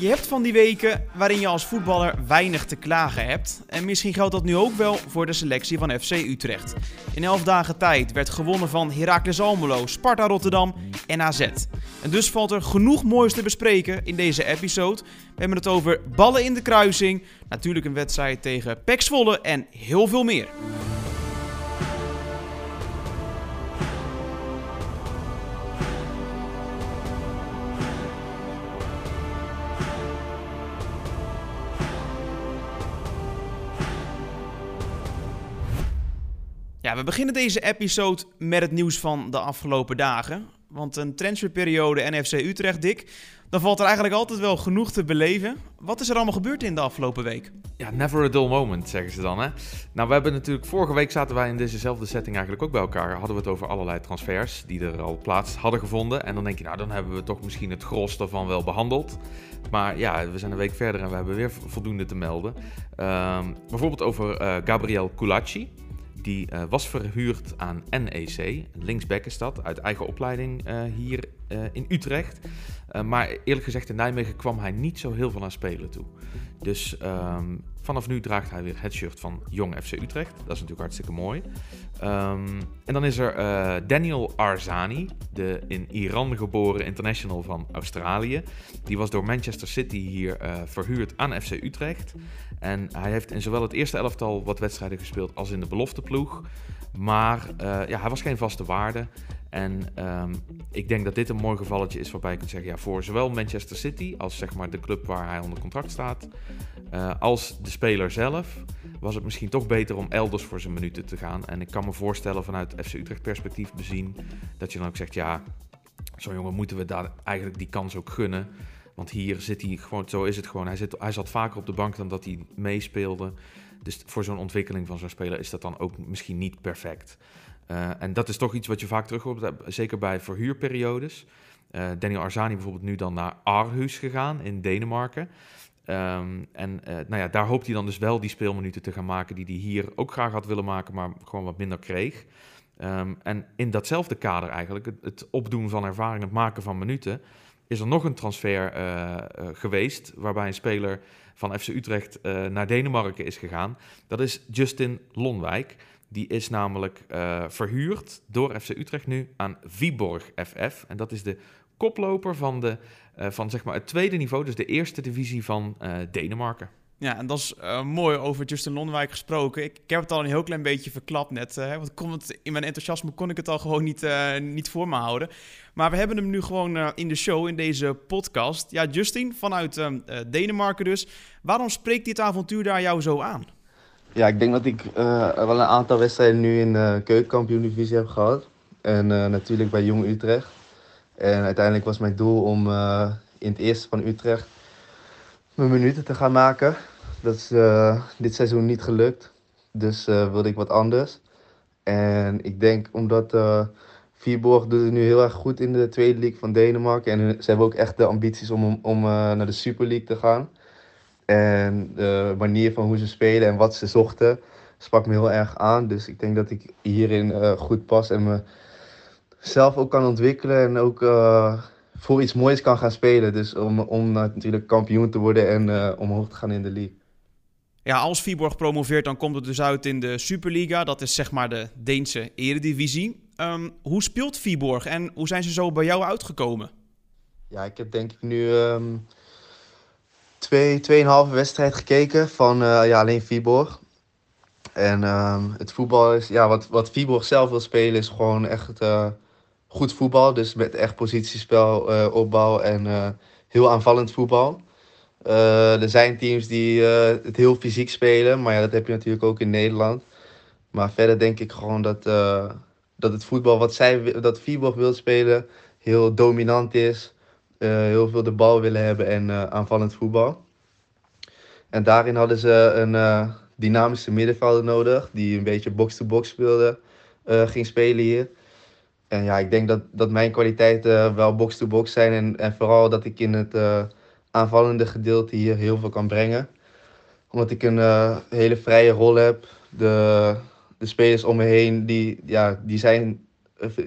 Je hebt van die weken waarin je als voetballer weinig te klagen hebt. En misschien geldt dat nu ook wel voor de selectie van FC Utrecht. In elf dagen tijd werd gewonnen van Heracles Almelo, Sparta Rotterdam en AZ. En dus valt er genoeg moois te bespreken in deze episode. We hebben het over ballen in de kruising, natuurlijk een wedstrijd tegen Pek Zwolle en heel veel meer. Ja, we beginnen deze episode met het nieuws van de afgelopen dagen. Want een transferperiode NFC Utrecht, Dik, dan valt er eigenlijk altijd wel genoeg te beleven. Wat is er allemaal gebeurd in de afgelopen week? Ja, never a dull moment, zeggen ze dan. Hè? Nou, we hebben natuurlijk vorige week zaten wij in dezezelfde setting eigenlijk ook bij elkaar. Hadden we het over allerlei transfers die er al plaats hadden gevonden. En dan denk je, nou, dan hebben we toch misschien het gros daarvan wel behandeld. Maar ja, we zijn een week verder en we hebben weer voldoende te melden. Um, bijvoorbeeld over uh, Gabriel Culacci. Die uh, was verhuurd aan NEC, linksback is dat, uit eigen opleiding uh, hier uh, in Utrecht. maar eerlijk gezegd, in Nijmegen kwam hij niet zo heel veel aan spelen toe. Dus um, vanaf nu draagt hij weer het shirt van Jong FC Utrecht. Dat is natuurlijk hartstikke mooi. Um, en dan is er Daniel Arzani, de in Iran geboren international van Australië. Die was door Manchester City hier verhuurd aan FC Utrecht. En hij heeft in zowel het eerste elftal wat wedstrijden gespeeld als in de belofteploeg. Maar uh, ja, hij was geen vaste waarde. En um, ik denk dat dit een mooi gevalletje is waarbij je kunt zeggen... Ja, voor zowel Manchester City als zeg maar de club waar hij onder contract staat... Uh, als de speler zelf was het misschien toch beter om elders voor zijn minuten te gaan. En ik kan me voorstellen vanuit FC Utrecht perspectief bezien... dat je dan ook zegt, ja, zo'n jongen moeten we daar eigenlijk die kans ook gunnen... Want hier zit hij gewoon, zo is het gewoon. Hij, zit, hij zat vaker op de bank dan dat hij meespeelde. Dus voor zo'n ontwikkeling van zo'n speler is dat dan ook misschien niet perfect. Uh, en dat is toch iets wat je vaak terug hoort, zeker bij verhuurperiodes. Uh, Daniel Arzani bijvoorbeeld nu dan naar Aarhus gegaan in Denemarken. Um, en uh, nou ja, daar hoopt hij dan dus wel die speelminuten te gaan maken die hij hier ook graag had willen maken, maar gewoon wat minder kreeg. Um, en in datzelfde kader eigenlijk, het, opdoen van ervaring, het maken van minuten, is er nog een transfer geweest waarbij een speler van FC Utrecht naar Denemarken is gegaan. Dat is Justin Lonwijk. Die is namelijk verhuurd door FC Utrecht nu aan Viborg FF. En dat is de koploper van, de, van zeg maar het tweede niveau, dus de eerste divisie van Denemarken. Ja, en dat is mooi over Justin Lonwijk gesproken. Ik, heb het al een heel klein beetje verklapt net. Want in mijn enthousiasme kon ik het al gewoon niet, niet voor me houden. Maar we hebben hem nu gewoon in de show, in deze podcast. Ja, Justin, vanuit Denemarken dus. Waarom spreekt dit avontuur daar jou zo aan? Ja, ik denk dat ik wel een aantal wedstrijden nu in de keukenkampioen-divisie heb gehad. En natuurlijk bij Jong Utrecht. En uiteindelijk was mijn doel om in het eerste van Utrecht mijn minuten te gaan maken. Dat is dit seizoen niet gelukt. Dus wilde ik wat anders. En ik denk omdat Vierborg doet het nu heel erg goed in de tweede league van Denemarken. En ze hebben ook echt de ambities om, om naar de Super League te gaan. En de manier van hoe ze spelen en wat ze zochten sprak me heel erg aan. Dus ik denk dat ik hierin goed pas en mezelf ook kan ontwikkelen. En ook voor iets moois kan gaan spelen. Dus om, om natuurlijk kampioen te worden en uh, omhoog te gaan in de league. Ja, als Viborg promoveert, dan komt het dus uit in de Superliga. Dat is zeg maar de Deense eredivisie. Um, hoe speelt Viborg en hoe zijn ze zo bij jou uitgekomen? Ja, ik heb denk ik nu um, twee, tweeënhalve wedstrijd gekeken van uh, ja, alleen Viborg. En um, het voetbal is, ja, wat, wat Viborg zelf wil spelen is gewoon echt... Uh, goed voetbal. Dus met echt positiespel, uh, opbouw en heel aanvallend voetbal. Er zijn teams die het heel fysiek spelen, maar ja, dat heb je natuurlijk ook in Nederland. Maar verder denk ik gewoon dat, dat het voetbal wat zij, dat Viborg wil spelen heel dominant is. Heel veel de bal willen hebben en aanvallend voetbal. En daarin hadden ze een dynamische middenvelder nodig die een beetje box-to-box -box speelde, ging spelen hier. En ja, ik denk dat, dat mijn kwaliteiten wel box-to-box zijn. En, en vooral dat ik in het aanvallende gedeelte hier heel veel kan brengen. Omdat ik een hele vrije rol heb. De, de spelers om me heen die, ja, die zijn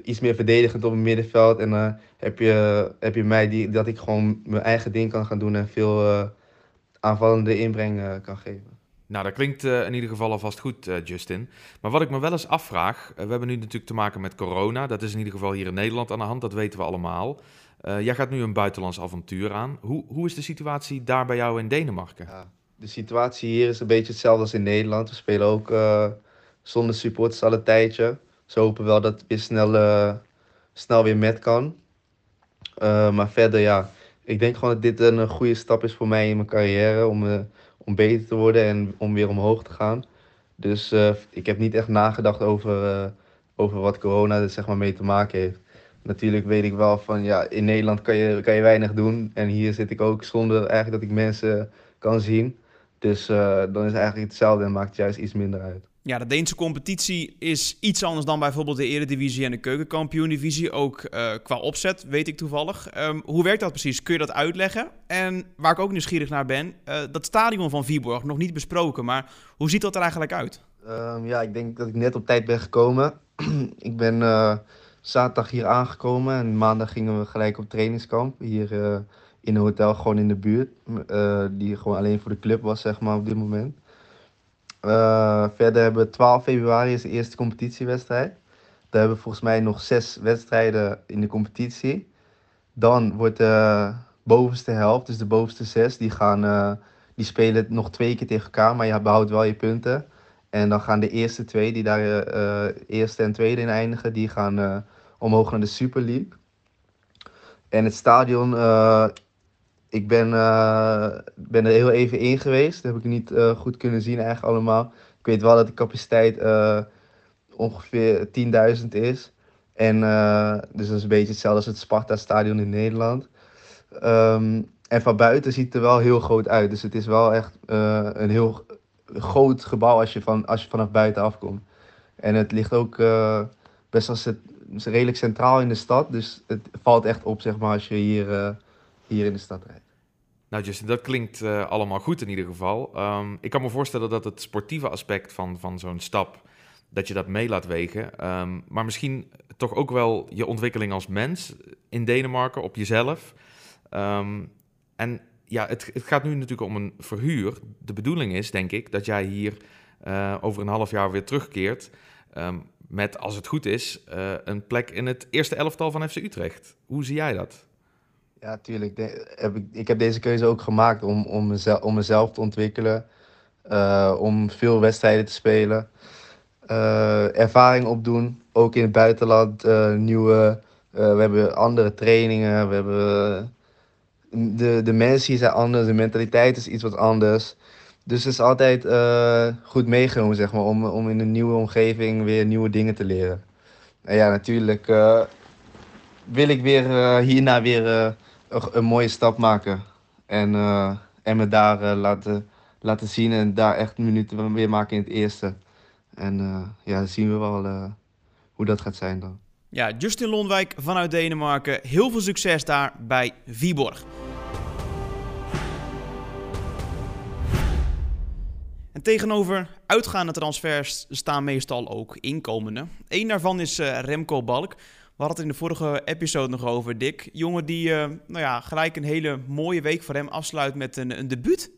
iets meer verdedigend op het middenveld. En dan heb, je, heb je mij die, dat ik gewoon mijn eigen ding kan gaan doen en veel aanvallende inbreng kan geven. Nou, dat klinkt in ieder geval alvast goed, Justin. Maar wat ik me wel eens afvraag, we hebben nu natuurlijk te maken met corona. Dat is in ieder geval hier in Nederland aan de hand, dat weten we allemaal. jij gaat nu een buitenlands avontuur aan. Hoe, hoe is de situatie daar bij jou in Denemarken? Ja, de situatie hier is een beetje hetzelfde als in Nederland. We spelen ook zonder supporters al een tijdje. Ze hopen wel dat het snel, uh, snel weer met kan. Uh, maar verder, ja, ik denk gewoon dat dit een goede stap is voor mij in mijn carrière. Om, om beter te worden en om weer omhoog te gaan. Dus ik heb niet echt nagedacht over, over wat corona er zeg maar, mee te maken heeft. Natuurlijk weet ik wel van, ja, in Nederland kan je, kan je weinig doen. En hier zit ik ook zonder eigenlijk dat ik mensen kan zien. Dus dan is het eigenlijk hetzelfde en maakt het juist iets minder uit. Ja, de Deense competitie is iets anders dan bijvoorbeeld de Eredivisie en de Keukenkampioen-divisie. Ook uh, qua opzet, weet ik toevallig. Um, hoe werkt dat precies? Kun je dat uitleggen? En waar ik ook nieuwsgierig naar ben, uh, dat stadion van Viborg, nog niet besproken, maar hoe ziet dat er eigenlijk uit? Um, ja, ik denk dat ik net op tijd ben gekomen. ik ben zaterdag hier aangekomen en maandag gingen we gelijk op trainingskamp hier in een hotel gewoon in de buurt. Die gewoon alleen voor de club was, zeg maar, op dit moment. Uh, verder hebben we 12 februari is de eerste competitiewedstrijd. Daar hebben we volgens mij nog zes wedstrijden in de competitie. Dan wordt de bovenste helft, dus de bovenste zes, die, gaan, uh, die spelen nog twee keer tegen elkaar, maar je behoudt wel je punten. En dan gaan de eerste twee, die daar eerste en tweede in eindigen, die gaan omhoog naar de Super League. En het stadion ik ben, uh, ben er heel even in geweest. Dat heb ik niet uh, goed kunnen zien eigenlijk allemaal. Ik weet wel dat de capaciteit uh, ongeveer 10.000 is. En dus dat is een beetje hetzelfde als het Sparta-stadion in Nederland. Um, en van buiten ziet het er wel heel groot uit. Dus het is wel echt een heel groot gebouw als je, van, als je vanaf buiten afkomt. En het ligt ook best wel het, redelijk centraal in de stad. Dus het valt echt op zeg maar, als je hier, hier in de stad rijdt. Nou, Justin, dat klinkt uh, allemaal goed in ieder geval. Um, ik kan me voorstellen dat het sportieve aspect van, van zo'n stap, dat je dat mee laat wegen. Um, maar misschien toch ook wel je ontwikkeling als mens in Denemarken, op jezelf. Um, en ja, het, het, gaat nu natuurlijk om een verhuur. De bedoeling is, denk ik, dat jij hier uh, over een half jaar weer terugkeert. met, als het goed is, uh, een plek in het eerste elftal van FC Utrecht. Hoe zie jij dat? Ja, tuurlijk. heb ik, ik heb deze keuze ook gemaakt om, om, mezelf, om mezelf te ontwikkelen. Uh, om veel wedstrijden te spelen. Uh, ervaring opdoen. Ook in het buitenland. Uh, nieuwe, we hebben andere trainingen. We hebben, de, de mensen zijn anders. De mentaliteit is iets wat anders. Dus het is altijd goed meegenomen, zeg maar. Om, om in een nieuwe omgeving weer nieuwe dingen te leren. En ja, natuurlijk wil ik weer hierna weer een mooie stap maken. En, uh, en me daar uh, laten, laten zien en daar echt minuten weer maken in het eerste. En uh, ja, dan zien we wel hoe dat gaat zijn dan. Ja, Justin Londwijk vanuit Denemarken. Heel veel succes daar bij Viborg. En tegenover uitgaande transfers staan meestal ook inkomenden. Eén daarvan is Remco Balk. We hadden het in de vorige episode nog over, Dick. Jongen die uh, nou ja, gelijk een hele mooie week voor hem afsluit met een, een debuut.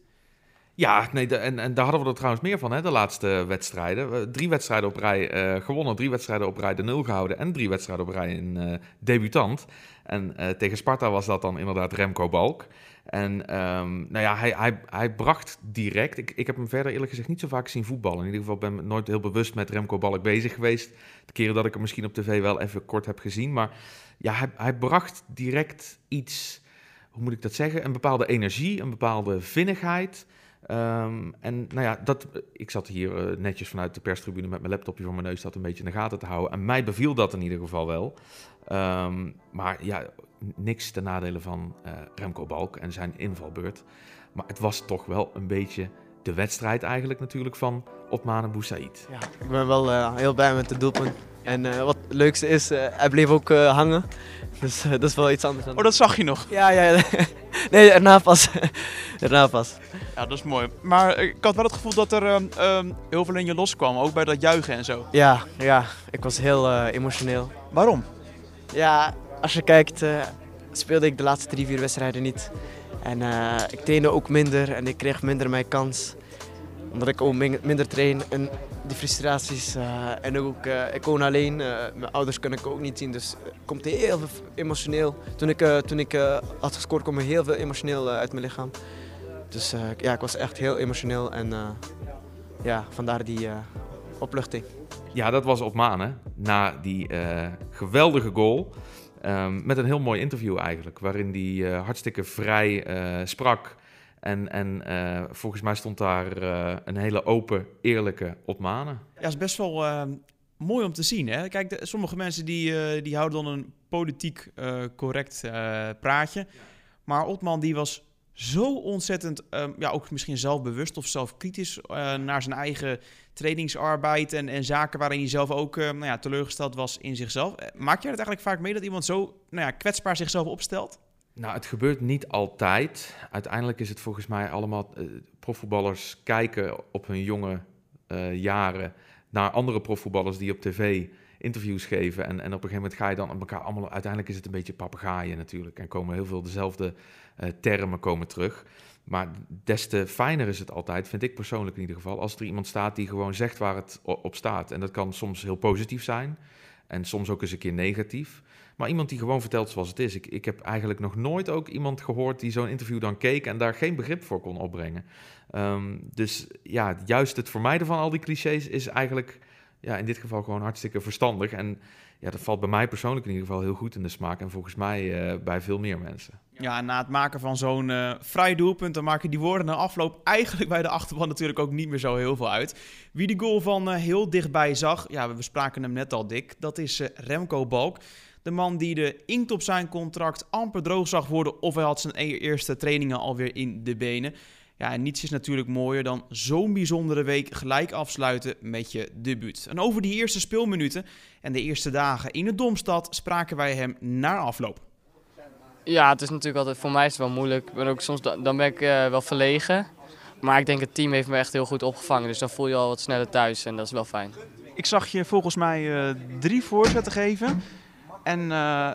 Ja, nee, en, en daar hadden we er trouwens meer van, hè, de laatste wedstrijden. Drie wedstrijden op rij uh, gewonnen, drie wedstrijden op rij de nul gehouden en drie wedstrijden op rij uh, debutant. En tegen Sparta was dat dan inderdaad Remco Balk. En um, nou ja, hij, hij, hij bracht direct. Ik, ik heb hem verder eerlijk gezegd niet zo vaak zien voetballen. In ieder geval ben ik nooit heel bewust met Remco Balk bezig geweest. De keren dat ik hem misschien op tv wel even kort heb gezien. Maar ja, hij, hij bracht direct iets, hoe moet ik dat zeggen? Een bepaalde energie, een bepaalde vinnigheid. Um, en nou ja, dat, ik zat hier uh, netjes vanuit de perstribune met mijn laptopje voor mijn neus dat een beetje in de gaten te houden. En mij beviel dat in ieder geval wel. Um, maar ja, niks ten nadele van uh, Remco Balk en zijn invalbeurt. Maar het was toch wel een beetje de wedstrijd eigenlijk natuurlijk van Otmane Boussaïd. Ja, ik ben wel uh, heel blij met het doelpunt. En uh, wat het leukste is, hij bleef ook hangen. Dus dat is wel iets anders. Dan... Oh, dat zag je nog? Ja, ja. nee, erna pas. erna pas. Ja, dat is mooi. Maar eh, ik had wel het gevoel dat er ehm, ehm, heel veel in je loskwam, ook bij dat juichen en zo. Ja, ja, ik was heel eh, emotioneel. Waarom? Ja, als je kijkt, eh, speelde ik de laatste drie, vier wedstrijden niet. En eh, ik trainde ook minder en ik kreeg minder mijn kans. Omdat ik ook min- minder train en die frustraties. eh, en ook, ik woon alleen, mijn ouders kunnen ik ook niet zien. Dus het komt heel emotioneel. Toen ik, toen ik had gescoord kwam er heel veel emotioneel uit mijn lichaam. Dus ja, ik was echt heel emotioneel en ja, vandaar die opluchting. Ja, dat was op Manen. Na die eh, geweldige goal. Ehm, met een heel mooi interview eigenlijk. Waarin hij eh, hartstikke vrij eh, sprak. En, en volgens mij stond daar een hele open, eerlijke op Manen. Ja, is best wel ehm, mooi om te zien. Hè? Kijk, sommige mensen die, die houden dan een politiek correct praatje. Maar Otman die was zo ontzettend, ehm, ja, ook misschien zelfbewust of zelfkritisch naar zijn eigen trainingsarbeid en, en zaken waarin hij zelf ook eh, nou ja, teleurgesteld was in zichzelf. Eh, Maak jij het eigenlijk vaak mee dat iemand zo nou ja, kwetsbaar zichzelf opstelt? Nou, het gebeurt niet altijd. Uiteindelijk is het volgens mij allemaal... eh, profvoetballers kijken op hun jonge eh, jaren naar andere profvoetballers die op tv interviews geven. En, en op een gegeven moment ga je dan op elkaar allemaal... Uiteindelijk is het een beetje papegaaien natuurlijk. En komen heel veel dezelfde termen komen terug. Maar des te fijner is het altijd, vind ik persoonlijk in ieder geval... als er iemand staat die gewoon zegt waar het op staat. En dat kan soms heel positief zijn. En soms ook eens een keer negatief. Maar iemand die gewoon vertelt zoals het is. Ik, ik heb eigenlijk nog nooit ook iemand gehoord die zo'n interview dan keek en daar geen begrip voor kon opbrengen. Ehm, dus ja, juist het vermijden van al die clichés is eigenlijk ja, in dit geval gewoon hartstikke verstandig. En ja, dat valt bij mij persoonlijk in ieder geval heel goed in de smaak. En volgens mij eh, bij veel meer mensen. Ja, na het maken van zo'n eh vrij doelpunt, dan maken die woorden na afloop eigenlijk bij de achterban natuurlijk ook niet meer zo heel veel uit. Wie die goal van eh, heel dichtbij zag, ja, we bespraken hem net al dik, dat is Remco Balk. De man die de inkt op zijn contract amper droog zag worden of hij had zijn eerste trainingen alweer in de benen. Ja, en niets is natuurlijk mooier dan zo'n bijzondere week gelijk afsluiten met je debuut. En over die eerste speelminuten en de eerste dagen in de Domstad spraken wij hem na afloop. Ja, het is natuurlijk altijd, voor mij is het wel moeilijk. Ik ben ook soms, dan ben ik eh, wel verlegen. Maar ik denk het team heeft me echt heel goed opgevangen. Dus dan voel je al wat sneller thuis en dat is wel fijn. Ik zag je volgens mij eh, drie voorzetten geven. En eh,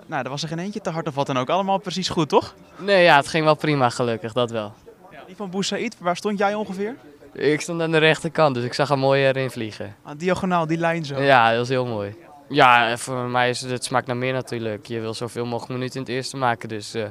nou, er was er geen eentje te hard of wat dan ook. Allemaal precies goed, toch? Nee, ja, het ging wel prima gelukkig, dat wel. Die van Boussaïd, waar stond jij ongeveer? Ik stond aan de rechterkant, dus ik zag hem mooi erin vliegen. Ah, diagonaal, die lijn zo. Ja, dat was heel mooi. Ja, voor mij is het, het smaakt naar meer natuurlijk. Je wil zoveel mogelijk minuten in het eerste maken, dus eh,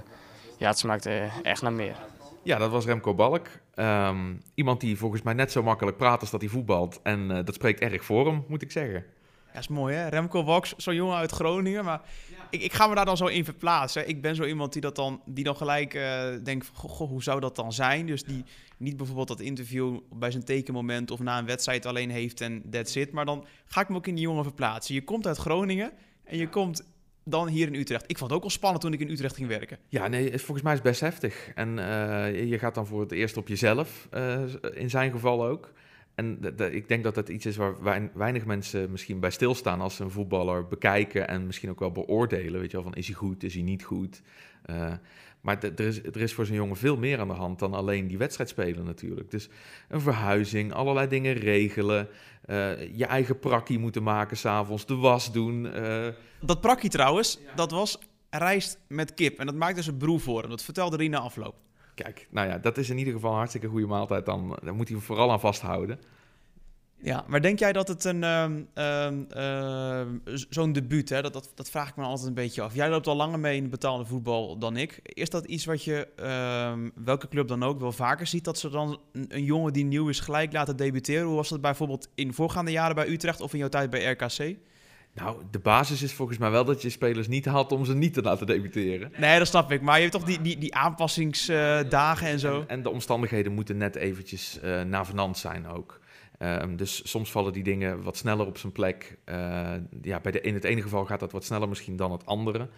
ja, het smaakt eh, echt naar meer. Ja, dat was Remco Balk. Ehm, iemand die volgens mij net zo makkelijk praat als dat hij voetbalt. En eh, dat spreekt erg voor hem, moet ik zeggen. Ja, is mooi hè. Remco Walks, zo'n jongen uit Groningen. Maar ik, ik ga me daar dan zo in verplaatsen. Ik ben zo iemand die, dat dan, die dan gelijk eh, denkt van, goh, goh, hoe zou dat dan zijn? Dus die niet bijvoorbeeld dat interview bij zijn tekenmoment of na een wedstrijd alleen heeft en that's it. Maar dan ga ik me ook in die jongen verplaatsen. Je komt uit Groningen en je komt dan hier in Utrecht. Ik vond het ook al spannend toen ik in Utrecht ging werken. Ja, nee, volgens mij is het best heftig. En eh, je- je gaat dan voor het eerst op jezelf, eh, in zijn geval ook. En ik denk dat dat iets is waar wein- weinig mensen misschien bij stilstaan als ze een voetballer bekijken en misschien ook wel beoordelen. Weet je wel, van is hij goed, is hij niet goed. Eh, maar er is, er is voor zo'n jongen veel meer aan de hand dan alleen die wedstrijd spelen natuurlijk. Dus een verhuizing, allerlei dingen regelen, eh, je eigen prakkie moeten maken s'avonds, de was doen. eh, Dat prakkie trouwens, dat was rijst met kip. En dat maakte zijn broer voor hem. Dat vertelde hij na afloop. Kijk, nou ja, dat is in ieder geval een hartstikke goede maaltijd. Dan, daar moet hij vooral aan vasthouden. Ja, maar denk jij dat het een ehm, ehm, ehm, zo'n debuut, hè, dat, dat, dat vraag ik me altijd een beetje af. Jij loopt al langer mee in de betaalde voetbal dan ik. Is dat iets wat je, welke club dan ook, wel vaker ziet? Dat ze dan een, een jongen die nieuw is gelijk laten debuteren? Hoe was dat bijvoorbeeld in voorgaande jaren bij Utrecht of in jouw tijd bij RKC? Nou, de basis is volgens mij wel dat je spelers niet haalt om ze niet te laten debuteren. Nee, dat snap ik. Maar je hebt toch die, die, die aanpassingsdagen en zo? En de omstandigheden moeten net eventjes eh navenant zijn ook. Ehm, dus soms vallen die dingen wat sneller op zijn plek. Eh, ja, bij de, in het ene geval gaat dat wat sneller misschien dan het andere.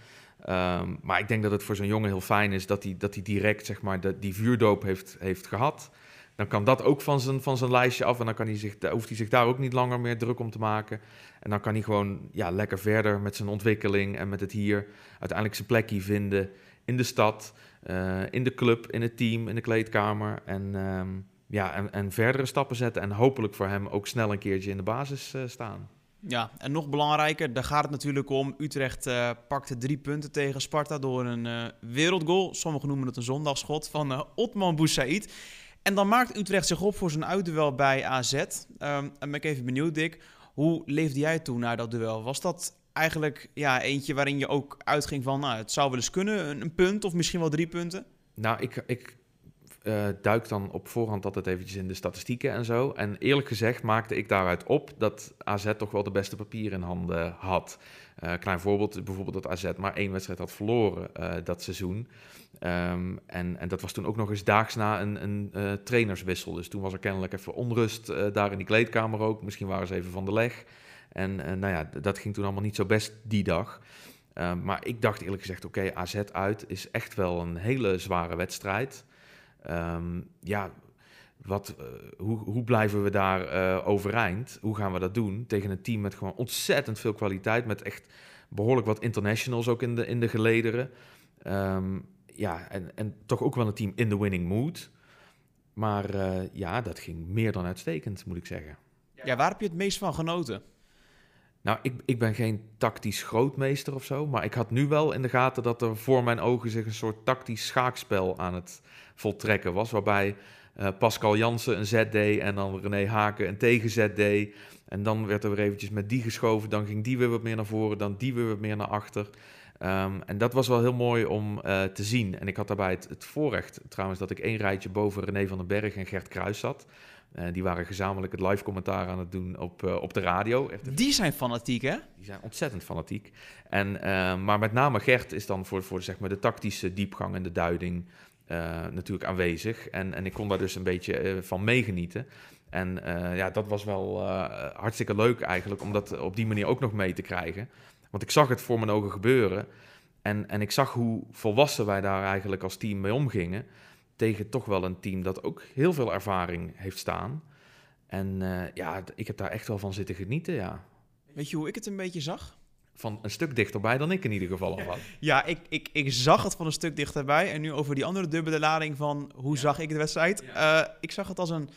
Ehm, maar ik denk dat het voor zo'n jongen heel fijn is dat hij, dat hij direct zeg maar, de, die vuurdoop heeft, heeft gehad. Dan kan dat ook van zijn, van zijn lijstje af en dan kan hij zich, hoeft hij zich daar ook niet langer meer druk om te maken. En dan kan hij gewoon ja, lekker verder met zijn ontwikkeling en met het hier uiteindelijk zijn plekje vinden in de stad, eh, in de club, in het team, in de kleedkamer. En, ehm, ja, en, en verdere stappen zetten en hopelijk voor hem ook snel een keertje in de basis uh, staan. Ja, en nog belangrijker, daar gaat het natuurlijk om. Utrecht uh, pakte drie punten tegen Sparta door een wereldgoal. Sommigen noemen het een zondagschot van uh, Otman Boussaid. En dan maakt Utrecht zich op voor zijn uitduel bij AZ. Um, en ben ik even benieuwd, Dick. Hoe leefde jij toen naar dat duel? Was dat eigenlijk ja, eentje waarin je ook uitging van... Nou, het zou wel eens kunnen, een, punt of misschien wel drie punten? Nou, ik, ik uh, duik dan op voorhand altijd eventjes in de statistieken en zo. En eerlijk gezegd maakte ik daaruit op dat AZ toch wel de beste papieren in handen had. Uh, klein voorbeeld, bijvoorbeeld dat AZ maar één wedstrijd had verloren uh, dat seizoen. Um, en, en dat was toen ook nog eens daags na een, een trainerswissel. Dus toen was er kennelijk even onrust daar in die kleedkamer ook. Misschien waren ze even van de leg. En nou ja, dat ging toen allemaal niet zo best die dag. Ehm, maar ik dacht eerlijk gezegd, oké, AZ uit is echt wel een hele zware wedstrijd. Um, ja, wat, uh, hoe, hoe, blijven we daar uh, overeind? Hoe gaan we dat doen tegen een team met gewoon ontzettend veel kwaliteit, met echt behoorlijk wat internationals ook in de, in de gelederen. Um, ja, en, en toch ook wel een team in de winning mood. Maar uh, ja, dat ging meer dan uitstekend, moet ik zeggen. Ja, waar heb je het meest van genoten? Nou, ik, ik ben geen tactisch grootmeester of zo, maar ik had nu wel in de gaten dat er voor mijn ogen zich een soort tactisch schaakspel aan het voltrekken was, waarbij uh, Pascal Jansen een deed en dan René Haken een tegenzet deed. En dan werd er weer eventjes met die geschoven, dan ging die weer wat meer naar voren, dan die weer wat meer naar achter. Um, en dat was wel heel mooi om uh, te zien. En ik had daarbij het, het, voorrecht trouwens dat ik één rijtje boven René van den Berg en Gert Kruis zat. Uh, die waren gezamenlijk het live commentaar aan het doen op, uh, op de radio. Echt, die zijn fanatiek, hè? Die zijn ontzettend fanatiek. En, maar met name Gert is dan voor, voor zeg maar, de tactische diepgang en de duiding natuurlijk aanwezig. En, en ik kon daar dus een beetje van meegenieten. En ja, dat was wel hartstikke leuk eigenlijk, om dat op die manier ook nog mee te krijgen. Want ik zag het voor mijn ogen gebeuren. En, en ik zag hoe volwassen wij daar eigenlijk als team mee omgingen tegen toch wel een team dat ook heel veel ervaring heeft staan. En ja, ik heb daar echt wel van zitten genieten, ja. Weet je hoe ik het een beetje zag? Van een stuk dichterbij dan ik in ieder geval al had. Ja, ik, ik, ik zag het van een stuk dichterbij. En nu over die andere dubbele lading van hoe zag ik de wedstrijd? Ja. Uh, ik zag het als een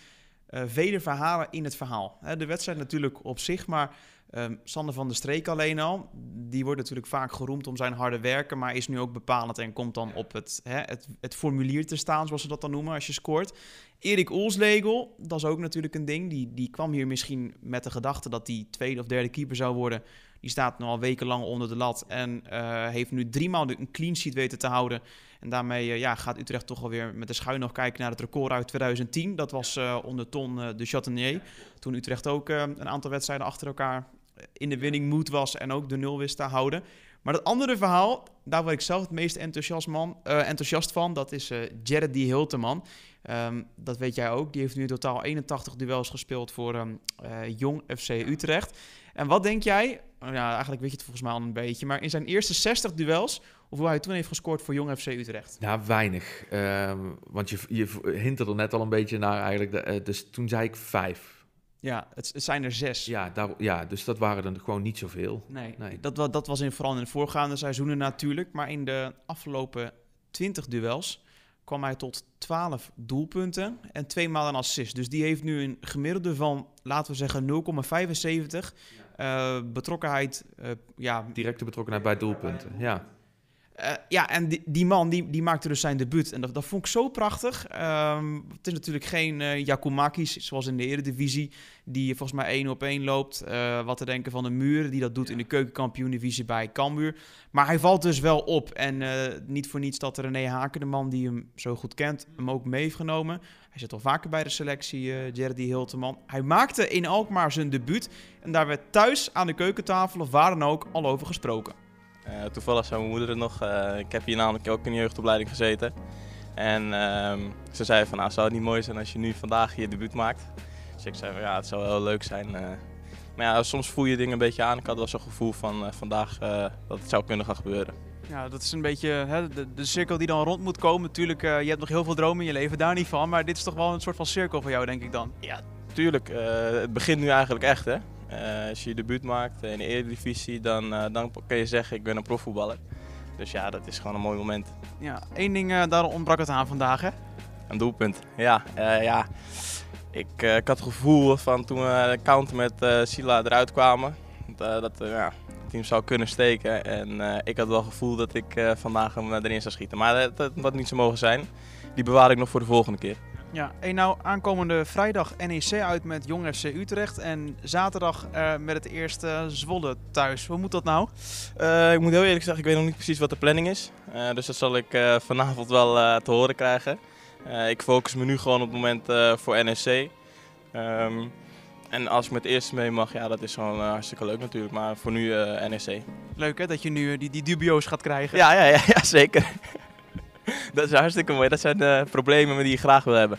uh, vele verhalen in het verhaal. De wedstrijd natuurlijk op zich, maar Um, Sander van der Streek alleen al, die wordt natuurlijk vaak geroemd om zijn harde werken, maar is nu ook bepalend en komt dan op het, hè, het, het, formulier te staan, zoals ze dat dan noemen, als je scoort. Erik Oelslegel, dat is ook natuurlijk een ding, die, die kwam hier misschien met de gedachte dat hij tweede of derde keeper zou worden. Die staat nu al wekenlang onder de lat en uh, heeft nu driemaal een clean sheet weten te houden. En daarmee uh, ja, gaat Utrecht toch alweer met de schuin nog kijken naar het record uit 2010. Dat was uh, onder Ton de Chatenier. Toen Utrecht ook een aantal wedstrijden achter elkaar in de winning mood was en ook de nul wist te houden. Maar dat andere verhaal, daar word ik zelf het meest enthousiast, man, uh, enthousiast van, dat is uh, Jared D. Hilteman. Um, dat weet jij ook. Die heeft nu in totaal 81 duels gespeeld voor um, uh, Jong FC Utrecht. En wat denk jij, ja, eigenlijk weet je het volgens mij al een beetje, maar in zijn eerste 60 duels, hoeveel hij toen heeft gescoord voor Jong FC Utrecht? Nou, weinig. want je, je hint er net al een beetje naar eigenlijk. De, dus toen zei ik vijf. Ja, het, het, zijn er zes. Ja, daar, ja, dus dat waren er gewoon niet zoveel. Nee, nee. Dat, dat was in, vooral in de voorgaande seizoenen natuurlijk. Maar in de afgelopen 20 duels kwam hij tot 12 doelpunten en twee maal een assist. Dus die heeft nu een gemiddelde van, laten we zeggen, 0,75 ja. Uh, betrokkenheid. Uh, ja. Directe betrokkenheid bij doelpunten, ja. Uh, ja, en die, die, man die, die maakte dus zijn debuut. En dat, dat vond ik zo prachtig. Um, het is natuurlijk geen uh, Jakumakis, zoals in de Eredivisie, die volgens mij één op één loopt. Uh, wat te denken van de muur, die dat doet in de keukenkampioen-divisie bij Cambuur. Maar hij valt dus wel op. En niet voor niets dat René Haken, de man die hem zo goed kent, hem ook mee heeft genomen. Hij zit al vaker bij de selectie, uh, Jerry Hilteman. Hij maakte in Alkmaar zijn debuut. En daar werd thuis aan de keukentafel of waar dan ook al over gesproken. Uh, toevallig zei mijn moeder het nog. Uh, ik heb hier namelijk ook in de jeugdopleiding gezeten. En uh, ze zei van, nou, zou het niet mooi zijn als je nu vandaag je debuut maakt? Dus ik zei van, ja, het zou wel leuk zijn. maar ja, soms voel je dingen een beetje aan. Ik had wel zo'n gevoel van vandaag dat het zou kunnen gaan gebeuren. Ja, dat is een beetje hè, de, de, cirkel die dan rond moet komen. Natuurlijk, je hebt nog heel veel dromen in je leven, daar niet van. Maar dit is toch wel een soort van cirkel voor jou, denk ik dan? Ja, tuurlijk. het begint nu eigenlijk echt, hè. Uh, als je je debuut maakt in de Eredivisie, dan, uh, dan kun je zeggen ik ben een profvoetballer. Dus ja, dat is gewoon een mooi moment. Ja, één ding, eh, daar ontbrak het aan vandaag, hè? Een doelpunt. Ja, eh, ja. Ik, eh, ik had het gevoel van toen we de counter met eh, Sila eruit kwamen, dat, eh, ja, het team zou kunnen steken. En eh, ik had wel het gevoel dat ik eh, vandaag hem erin zou schieten. Maar dat, dat had niet zo mogen zijn. Die bewaar ik nog voor de volgende keer. Ja, en nou aankomende vrijdag NEC uit met Jong FC Utrecht en zaterdag eh, met het eerste Zwolle thuis. Hoe moet dat nou? Eh, ik moet heel eerlijk zeggen, ik weet nog niet precies wat de planning is. Eh, dus dat zal ik vanavond wel te horen krijgen. Ik focus me nu gewoon op het moment voor NEC. Ehm, en als ik met het eerste mee mag, ja, dat is gewoon hartstikke leuk natuurlijk. Maar voor nu NEC. Leuk hè, dat je nu die, die dubio's gaat krijgen. Ja, ja, ja, ja zeker. dat is hartstikke mooi. Dat zijn de problemen die je graag wil hebben.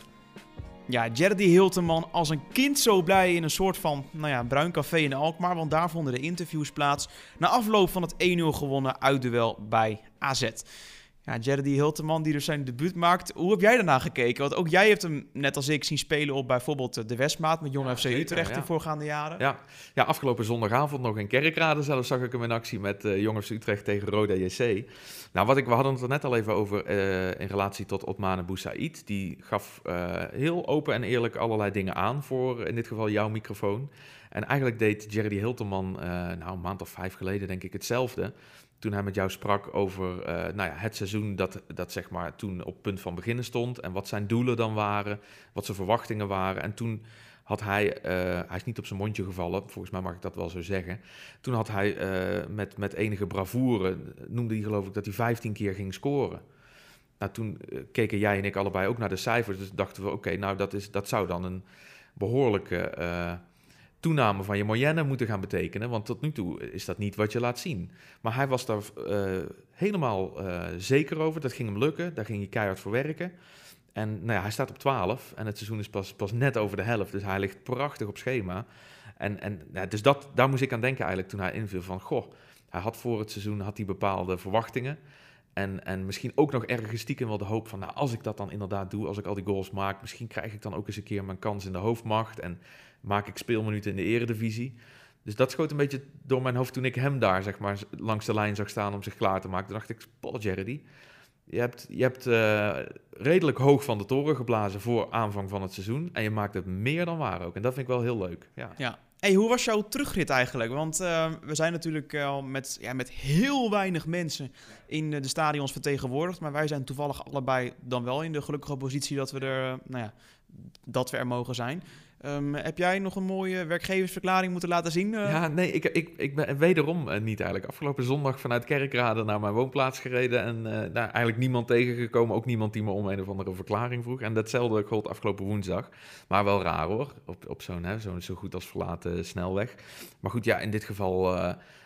Ja, Jerdy Hilteman als een kind zo blij in een soort van nou ja, bruin café in Alkmaar. Want daar vonden de interviews plaats. Na afloop van het 1-0 gewonnen uitduel bij AZ. Ja, Jerdy Hilteman die dus zijn debuut maakt. Hoe heb jij daarna gekeken? Want ook jij hebt hem, net als ik, zien spelen op bijvoorbeeld de Westmaat met Jong Ja, FC zeker, Utrecht ja. in voorgaande jaren. Ja, ja, afgelopen zondagavond nog in Kerkrade zelfs zag ik hem in actie met eh Jongens Utrecht tegen Roda JC. Nou, wat ik, we hadden het er net al even over eh, in relatie tot Otmane Boussaïd. Die gaf eh, heel open en eerlijk allerlei dingen aan voor in dit geval jouw microfoon. En eigenlijk deed Jerry Hilterman, eh, nou een maand of vijf geleden denk ik hetzelfde. Toen hij met jou sprak over eh, nou ja, het seizoen dat, dat zeg maar toen op punt van beginnen stond. En wat zijn doelen dan waren, wat zijn verwachtingen waren. En toen had hij, eh, hij is niet op zijn mondje gevallen, volgens mij mag ik dat wel zo zeggen. Toen had hij met, met enige bravoure, noemde hij geloof ik dat hij 15 keer ging scoren. Nou, toen keken jij en ik allebei ook naar de cijfers, dus dachten we, oké, nou dat, is, dat zou dan een behoorlijke eh, toename van je moyenne moeten gaan betekenen, want tot nu toe is dat niet wat je laat zien. Maar hij was daar eh, helemaal eh, zeker over, dat ging hem lukken, daar ging hij keihard voor werken. En nou ja, hij staat op 12 en het seizoen is pas, pas net over de helft. Dus hij ligt prachtig op schema. En, en dus dat, daar moest ik aan denken eigenlijk toen hij inviel van... Goh, hij had voor het seizoen had hij bepaalde verwachtingen. En, en misschien ook nog ergens stiekem wel de hoop van... Nou, als ik dat dan inderdaad doe, als ik al die goals maak... misschien krijg ik dan ook eens een keer mijn kans in de hoofdmacht... en maak ik speelminuten in de eredivisie. Dus dat schoot een beetje door mijn hoofd toen ik hem daar zeg maar, langs de lijn zag staan om zich klaar te maken. Toen dacht ik, Paul Jerry, je hebt, je hebt eh, redelijk hoog van de toren geblazen voor aanvang van het seizoen. En je maakt het meer dan waar ook. En dat vind ik wel heel leuk. Ja. Ja. Hoe was jouw terugrit eigenlijk? Want eh, we zijn natuurlijk eh, al met, ja, met heel weinig mensen in de stadions vertegenwoordigd. Maar wij zijn toevallig allebei dan wel in de gelukkige positie dat we er, nou ja, dat we er mogen zijn. Ehm, heb jij nog een mooie werkgeversverklaring moeten laten zien? eh? Ja, nee, ik, ik, ik ben wederom eh, niet eigenlijk. Afgelopen zondag vanuit Kerkrade naar mijn woonplaats gereden. En eh, daar eigenlijk niemand tegengekomen. Ook niemand die me om een of andere verklaring vroeg. En datzelfde gold afgelopen woensdag. Maar wel raar hoor. Op, op zo'n zo'n zo goed als verlaten snelweg. Maar goed, ja, in dit geval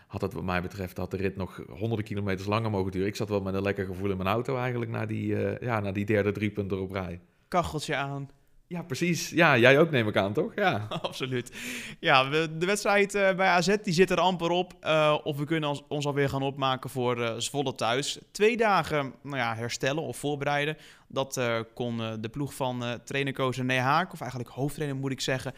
had het wat mij betreft... had de rit nog honderden kilometers langer mogen duren. Ik zat wel met een lekker gevoel in mijn auto eigenlijk... naar die, ja, naar die derde drie punten op rij. Kacheltje aan. Ja, precies. Ja, jij ook neem ik aan, toch? Ja. Absoluut. Ja, de wedstrijd eh, bij AZ die zit er amper op. Eh, of we kunnen ons, alweer gaan opmaken voor eh, Zwolle thuis. Twee dagen nou ja, herstellen of voorbereiden. Dat kon de ploeg van eh trainercoach René Haak, of eigenlijk hoofdtrainer moet ik zeggen,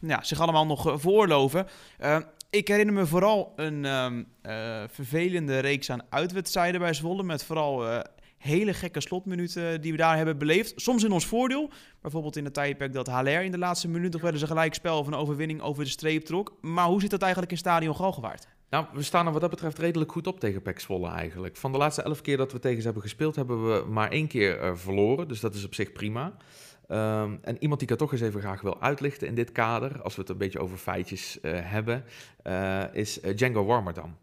ja, zich allemaal nog veroorloven. Eh, ik herinner me vooral een ehm, eh, vervelende reeks aan uitwedstrijden bij Zwolle. Met vooral hele gekke slotminuten die we daar hebben beleefd. Soms in ons voordeel. Bijvoorbeeld in de tijdperk dat HLR in de laatste minuut nog wel eens een gelijkspel of een overwinning over de streep trok. Maar hoe zit dat eigenlijk in Stadion Galgenwaard? Nou, we staan er wat dat betreft redelijk goed op tegen Zwolle eigenlijk. Van de laatste elf keer dat we tegen ze hebben gespeeld, hebben we maar één keer eh, verloren. Dus dat is op zich prima. Ehm, en iemand die ik toch eens even graag wil uitlichten in dit kader, als we het een beetje over feitjes eh, hebben, eh, is Django Warmerdam.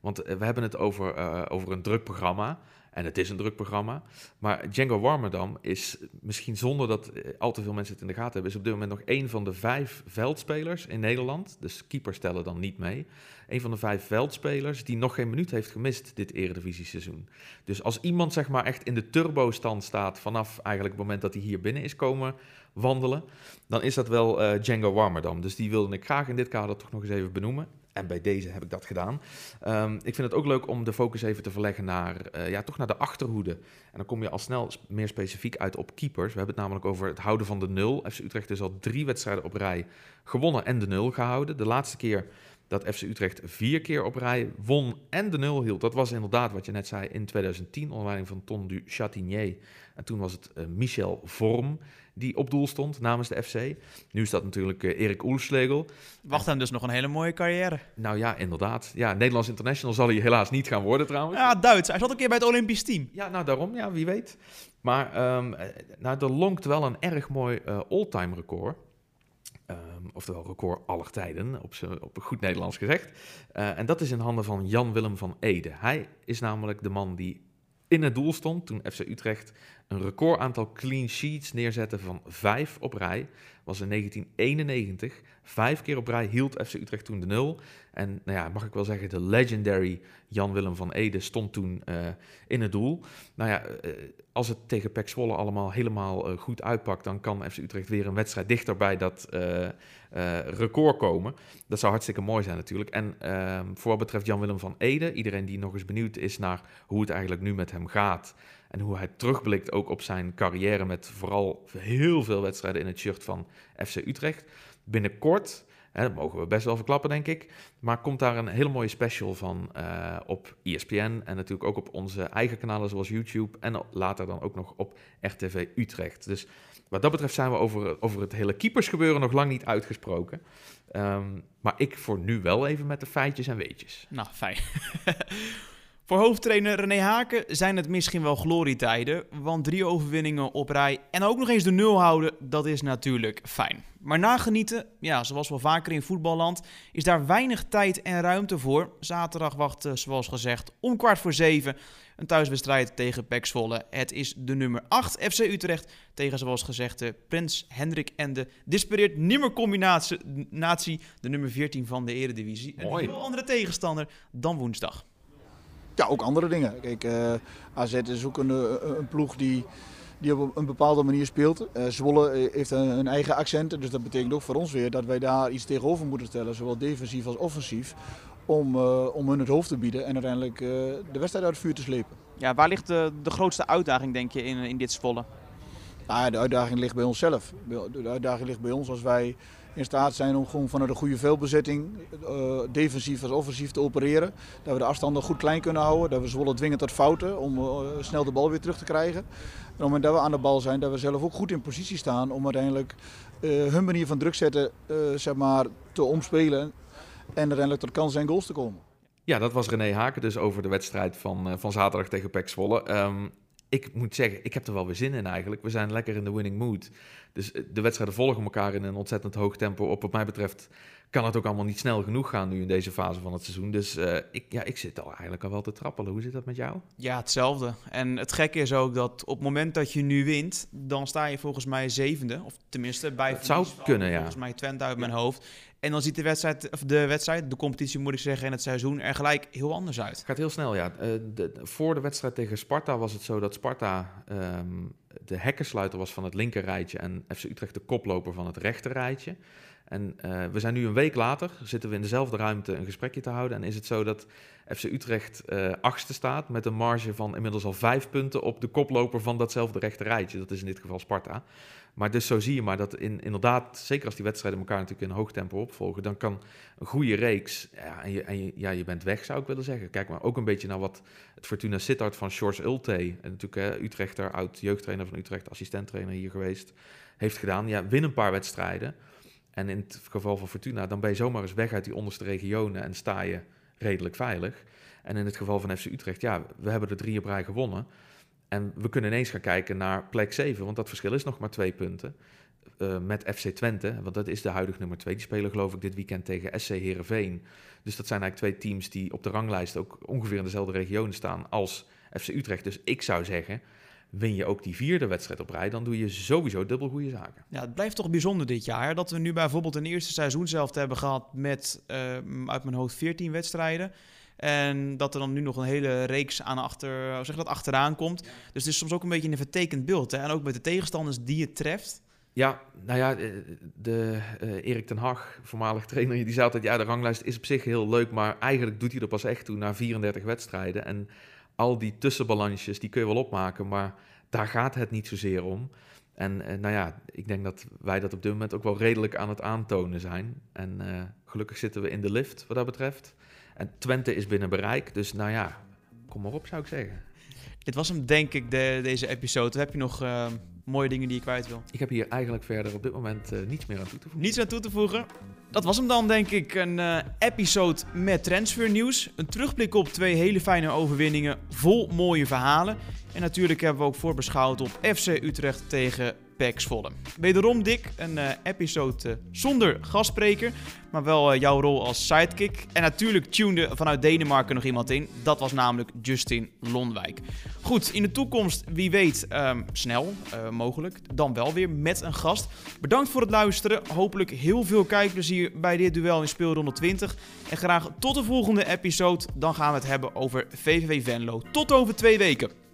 Want we hebben het over, over een druk programma. En het is een druk programma. Maar Django Warmerdam is misschien zonder dat eh, al te veel mensen het in de gaten hebben, is op dit moment nog één van de vijf veldspelers in Nederland. Dus keepers tellen dan niet mee. Een van de vijf veldspelers die nog geen minuut heeft gemist dit eredivisie-seizoen. Dus als iemand zeg maar echt in de turbo-stand staat vanaf eigenlijk het moment dat hij hier binnen is komen wandelen, dan is dat wel eh, Django Warmerdam. Dus die wilde ik graag in dit kader toch nog eens even benoemen. En bij deze heb ik dat gedaan. Ehm, ik vind het ook leuk om de focus even te verleggen naar, eh, ja, toch naar de achterhoede. En dan kom je al snel meer specifiek uit op keepers. We hebben het namelijk over het houden van de nul. FC Utrecht is al drie wedstrijden op rij gewonnen en de nul gehouden. De laatste keer dat FC Utrecht vier keer op rij won en de nul hield. Dat was inderdaad wat je net zei in 2010 onder leiding van Ton du Chatinier. En toen was het uh, Michel Vorm die op doel stond namens de FC. Nu is dat natuurlijk uh, Erik Oelslegel. Wacht hem dus nog een hele mooie carrière. Nou ja, inderdaad. Ja, Nederlands international zal hij helaas niet gaan worden trouwens. Ja, Duits. Hij zat een keer bij het Olympisch team. Ja, nou daarom. Ja, wie weet. Maar um, nou, er lonkt wel een erg mooi uh, all-time record. Um, oftewel record aller tijden, op, op goed Nederlands gezegd. Uh, en dat is in handen van Jan Willem van Ede. Hij is namelijk de man die in het doel stond toen FC Utrecht een record aantal clean sheets neerzette van vijf op rij. Was in 1991. Vijf keer op rij hield FC Utrecht toen de nul. En nou ja, mag ik wel zeggen, de legendary Jan-Willem van Ede stond toen uh, in het doel. Nou ja, uh, als het tegen Pek Zwolle allemaal helemaal uh, goed uitpakt, dan kan FC Utrecht weer een wedstrijd dichter bij dat record komen. Dat zou hartstikke mooi zijn natuurlijk. En ehm, voor wat betreft Jan-Willem van Ede, iedereen die nog eens benieuwd is naar hoe het eigenlijk nu met hem gaat... En hoe hij terugblikt ook op zijn carrière met vooral heel veel wedstrijden in het shirt van FC Utrecht. Binnenkort, hè, mogen we best wel verklappen denk ik, maar komt daar een hele mooie special van uh, op ESPN en natuurlijk ook op onze eigen kanalen zoals YouTube en later dan ook nog op RTV Utrecht. Dus wat dat betreft zijn we over, over het hele keepersgebeuren nog lang niet uitgesproken. Um, maar ik voor nu wel even met de feitjes en weetjes. Nou, fijn. Voor hoofdtrainer René Haken zijn het misschien wel glorietijden, want drie overwinningen op rij en ook nog eens de nul houden, dat is natuurlijk fijn. Maar nagenieten, ja, zoals wel vaker in voetballand, is daar weinig tijd en ruimte voor. Zaterdag wacht, zoals gezegd, om kwart voor zeven een thuiswedstrijd tegen Zwolle. Het is de nummer 8 FC Utrecht tegen, zoals gezegd, de Prins Hendrik en de dispareert nimmer combinatie, natie, de nummer 14 van de Eredivisie. Mooi. Een heel andere tegenstander dan woensdag. Ja, ook andere dingen. Kijk, uh, AZ is ook een, een ploeg die, die op een bepaalde manier speelt. Uh, Zwolle heeft een, een, eigen accent, dus dat betekent ook voor ons weer dat wij daar iets tegenover moeten stellen, zowel defensief als offensief, om, uh, om hun het hoofd te bieden en uiteindelijk de wedstrijd uit het vuur te slepen. Ja, waar ligt de, de grootste uitdaging, denk je, in, in dit Zwolle? Nou, de uitdaging ligt bij onszelf. De uitdaging ligt bij ons als wij in staat zijn om gewoon vanuit een goede veelbezetting, uh, defensief als offensief te opereren. Dat we de afstanden goed klein kunnen houden, dat we Zwolle dwingen tot fouten om uh, snel de bal weer terug te krijgen. En op het moment dat we aan de bal zijn, dat we zelf ook goed in positie staan om uiteindelijk uh, hun manier van druk zetten zeg maar, te omspelen en uiteindelijk tot kansen en goals te komen. Ja, dat was René Haken dus over de wedstrijd van, van zaterdag tegen PEC Zwolle. Um, ik moet zeggen, ik heb er wel weer zin in eigenlijk. We zijn lekker in de winning mood. Dus eh, de wedstrijden volgen elkaar in een ontzettend hoog tempo op. Wat mij betreft kan het ook allemaal niet snel genoeg gaan nu in deze fase van het seizoen. Dus uh, ik, ja, ik zit al eigenlijk al wel te trappelen. Hoe zit dat met jou? Ja, hetzelfde. En het gekke is ook dat op het moment dat je nu wint, dan sta je volgens mij zevende. Of tenminste bij het zou kunnen, ja. Volgens mij Twente uit mijn hoofd. En dan ziet de wedstrijd, of de wedstrijd, de competitie moet ik zeggen, en het seizoen er gelijk heel anders uit. Het gaat heel snel, ja. Uh, de, voor de wedstrijd tegen Sparta was het zo dat Sparta um, de hekkensluiter was van het linker rijtje en FC Utrecht de koploper van het rechter rijtje. En uh, we zijn nu een week later, zitten we in dezelfde ruimte een gesprekje te houden. En is het zo dat FC Utrecht uh, achtste staat met een marge van inmiddels al vijf punten op de koploper van datzelfde rechter rijtje. Dat is in dit geval Sparta. Maar dus zo zie je maar dat in, inderdaad, zeker als die wedstrijden elkaar natuurlijk in hoog tempo opvolgen, dan kan een goede reeks, ja, en, je, en je, ja, je bent weg zou ik willen zeggen. Kijk maar ook een beetje naar wat het Fortuna Sittard van Shores Ulte, en natuurlijk hè, Utrechter, oud jeugdtrainer van Utrecht, assistenttrainer hier geweest, heeft gedaan. Ja, win een paar wedstrijden. En in het geval van Fortuna, dan ben je zomaar eens weg uit die onderste regionen en sta je redelijk veilig. En in het geval van FC Utrecht, ja, we hebben er drie op rij gewonnen. En we kunnen ineens gaan kijken naar plek 7, want dat verschil is nog maar twee punten. Uh, met FC Twente, want dat is de huidige nummer 2. Die spelen geloof ik dit weekend tegen SC Heerenveen. Dus dat zijn eigenlijk twee teams die op de ranglijst ook ongeveer in dezelfde regionen staan als FC Utrecht. Dus ik zou zeggen, win je ook die vierde wedstrijd op rij, dan doe je sowieso dubbel goede zaken. Ja, het blijft toch bijzonder dit jaar dat we nu bijvoorbeeld een eerste seizoen zelf hebben gehad met uh, uit mijn hoofd 14 wedstrijden. En dat er dan nu nog een hele reeks aan achter, zeg dat, achteraan komt. Dus het is soms ook een beetje een vertekend beeld. Hè? En ook met de tegenstanders die je treft. Ja, nou ja, de, uh, Erik ten Hag, voormalig trainer, die zei altijd... ja, de ranglijst is op zich heel leuk, maar eigenlijk doet hij er pas echt toe na 34 wedstrijden. En al die tussenbalansjes, die kun je wel opmaken, maar daar gaat het niet zozeer om. En eh, nou ja, ik denk dat wij dat op dit moment ook wel redelijk aan het aantonen zijn. En eh, gelukkig zitten we in de lift wat dat betreft. En Twente is binnen bereik, dus nou ja, kom maar op zou ik zeggen. Dit was hem denk ik, de, deze episode. Heb je nog eh, mooie dingen die je kwijt wil? Ik heb hier eigenlijk verder op dit moment eh, niets meer aan toe te voegen. Niets aan toe te voegen. Dat was hem dan, denk ik. Een eh, episode met transfernieuws. Een terugblik op twee hele fijne overwinningen. Vol mooie verhalen. En natuurlijk hebben we ook voorbeschouwd op FC Utrecht tegen Zwolle. Wederom, Dick, een eh, episode eh, zonder gastspreker. Maar wel eh, jouw rol als sidekick. En natuurlijk tunede vanuit Denemarken nog iemand in. Dat was namelijk Justin Lonwijk. Goed, in de toekomst, wie weet, ehm, snel mogelijk. Dan wel weer met een gast. Bedankt voor het luisteren. Hopelijk heel veel kijkplezier bij dit duel in speelronde 20. En graag tot de volgende episode. Dan gaan we het hebben over VVV Venlo. Tot over twee weken.